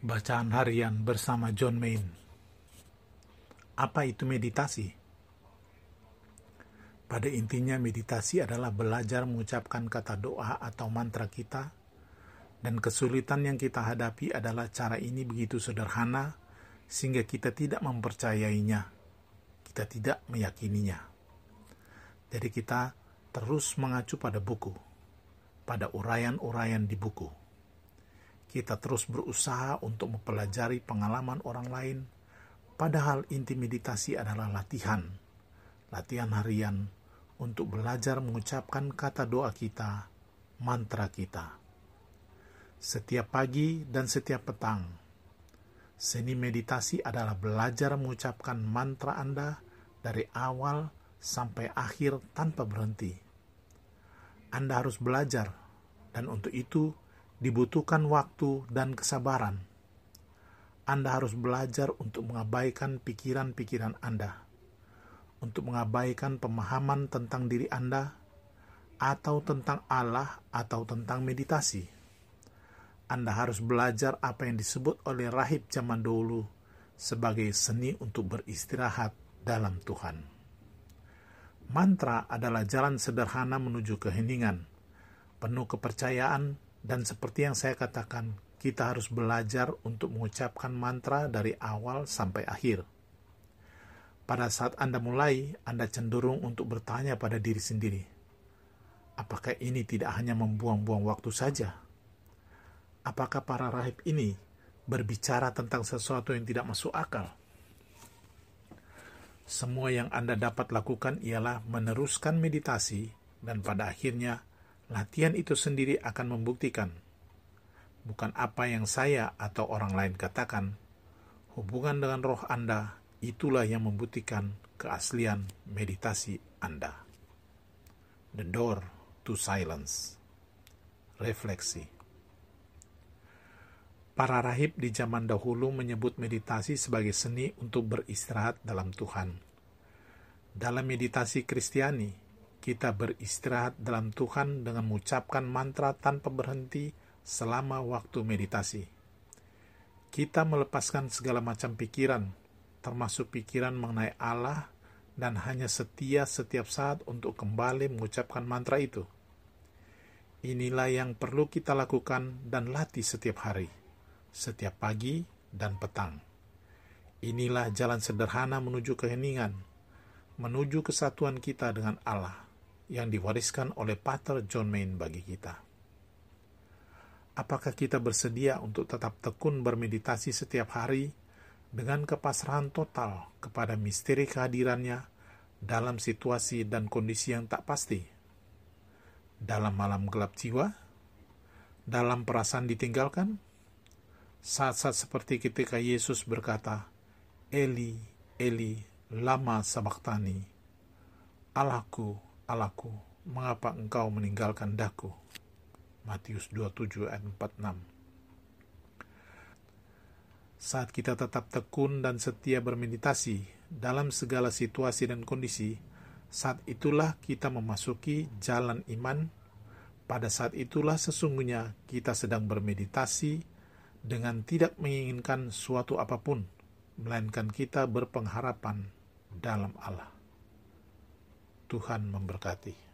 Bacaan harian bersama John Main. Apa itu meditasi? Pada intinya meditasi adalah belajar mengucapkan kata doa atau mantra kita dan kesulitan yang kita hadapi adalah cara ini begitu sederhana sehingga kita tidak mempercayainya. Kita tidak meyakininya. Jadi kita terus mengacu pada buku, pada uraian-uraian di buku kita terus berusaha untuk mempelajari pengalaman orang lain, padahal inti meditasi adalah latihan, latihan harian untuk belajar mengucapkan kata doa kita, mantra kita. Setiap pagi dan setiap petang, seni meditasi adalah belajar mengucapkan mantra Anda dari awal sampai akhir tanpa berhenti. Anda harus belajar, dan untuk itu dibutuhkan waktu dan kesabaran. Anda harus belajar untuk mengabaikan pikiran-pikiran Anda, untuk mengabaikan pemahaman tentang diri Anda, atau tentang Allah, atau tentang meditasi. Anda harus belajar apa yang disebut oleh rahib zaman dulu sebagai seni untuk beristirahat dalam Tuhan. Mantra adalah jalan sederhana menuju keheningan, penuh kepercayaan dan seperti yang saya katakan, kita harus belajar untuk mengucapkan mantra dari awal sampai akhir. Pada saat Anda mulai, Anda cenderung untuk bertanya pada diri sendiri, apakah ini tidak hanya membuang-buang waktu saja? Apakah para rahib ini berbicara tentang sesuatu yang tidak masuk akal? Semua yang Anda dapat lakukan ialah meneruskan meditasi, dan pada akhirnya Latihan itu sendiri akan membuktikan, bukan apa yang saya atau orang lain katakan, hubungan dengan roh Anda itulah yang membuktikan keaslian meditasi Anda. The door to silence. Refleksi. Para rahib di zaman dahulu menyebut meditasi sebagai seni untuk beristirahat dalam Tuhan. Dalam meditasi Kristiani, kita beristirahat dalam Tuhan dengan mengucapkan mantra tanpa berhenti selama waktu meditasi. Kita melepaskan segala macam pikiran, termasuk pikiran mengenai Allah, dan hanya setia setiap saat untuk kembali mengucapkan mantra itu. Inilah yang perlu kita lakukan dan latih setiap hari, setiap pagi dan petang. Inilah jalan sederhana menuju keheningan, menuju kesatuan kita dengan Allah yang diwariskan oleh Pater John Main bagi kita. Apakah kita bersedia untuk tetap tekun bermeditasi setiap hari dengan kepasrahan total kepada misteri kehadirannya dalam situasi dan kondisi yang tak pasti? Dalam malam gelap jiwa? Dalam perasaan ditinggalkan? Saat-saat seperti ketika Yesus berkata, Eli, Eli, lama sabaktani, Allahku, Allahku, mengapa engkau meninggalkan daku? Matius 27 ayat 46 Saat kita tetap tekun dan setia bermeditasi dalam segala situasi dan kondisi, saat itulah kita memasuki jalan iman. Pada saat itulah sesungguhnya kita sedang bermeditasi dengan tidak menginginkan suatu apa pun, melainkan kita berpengharapan dalam Allah. Tuhan memberkati.